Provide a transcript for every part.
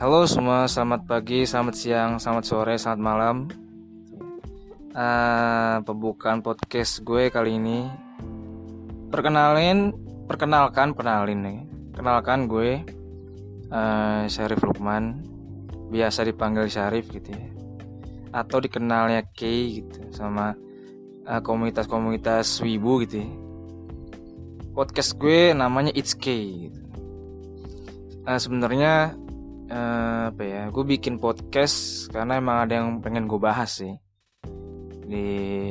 Halo semua, selamat pagi, selamat siang, selamat sore, selamat malam. Uh, pembukaan podcast gue kali ini. Perkenalin, perkenalkan, penalin nih. Kenalkan gue uh, Syarif Lukman, biasa dipanggil Syarif gitu ya. Atau dikenalnya K gitu sama uh, komunitas-komunitas Wibu gitu ya. Podcast gue namanya It's K gitu. Uh, Sebenarnya uh, apa ya gue bikin podcast karena emang ada yang pengen gue bahas sih. Di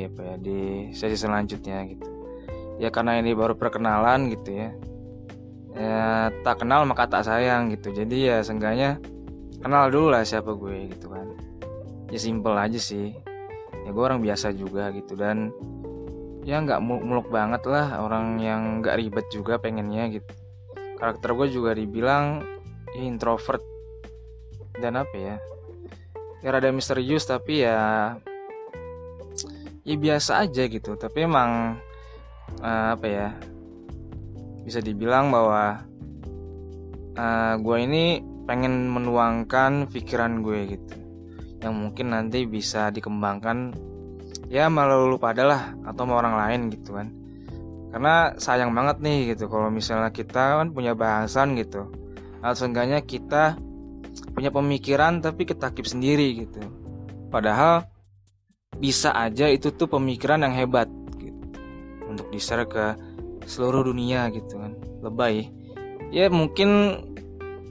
apa ya di sesi selanjutnya gitu. Ya karena ini baru perkenalan gitu ya. Ya tak kenal maka tak sayang gitu. Jadi ya seenggaknya kenal dulu lah siapa gue gitu kan. Ya simple aja sih. Ya gue orang biasa juga gitu dan ya nggak muluk-muluk banget lah orang yang nggak ribet juga pengennya gitu. Karakter gue juga dibilang introvert dan apa ya ya rada misterius tapi ya ya biasa aja gitu. Tapi emang uh, apa ya bisa dibilang bahwa uh, eh, gue ini pengen menuangkan pikiran gue gitu yang mungkin nanti bisa dikembangkan ya malu lu pada lah atau sama orang lain gitu kan. Karena sayang banget nih gitu kalau misalnya kita kan punya bahasan gitu atau seenggaknya kita punya pemikiran tapi ketakip sendiri gitu. Padahal bisa aja itu tuh pemikiran yang hebat gitu. Untuk di share ke seluruh dunia gitu kan. Lebay. Ya mungkin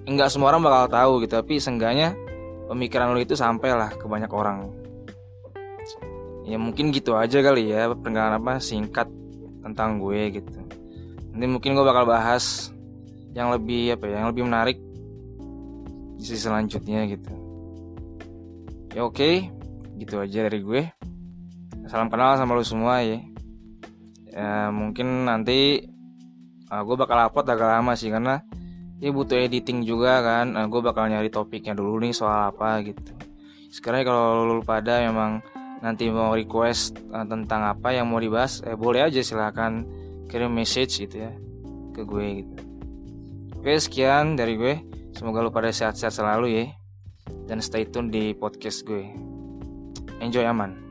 nggak semua orang bakal tahu gitu tapi seenggaknya pemikiran lo itu sampai lah ke banyak orang. Ya mungkin gitu aja kali ya perkenalan apa singkat tentang gue gitu. Nanti mungkin gue bakal bahas yang lebih apa ya yang lebih menarik di sisi selanjutnya gitu. Ya oke. Okay, gitu aja dari gue. Salam kenal sama lu semua ya. Ya mungkin nanti uh, gue bakal upload agak lama sih karena ya butuh editing juga kan. Uh, gue bakal nyari topiknya dulu nih soal apa gitu. Sekarang kalau lu pada memang nanti mau request uh, tentang apa yang mau dibahas eh boleh aja silahkan kirim message gitu ya ke gue gitu. Oke sekian dari gue Semoga lu pada sehat-sehat selalu ya. Dan stay tune di podcast gue. Enjoy aman.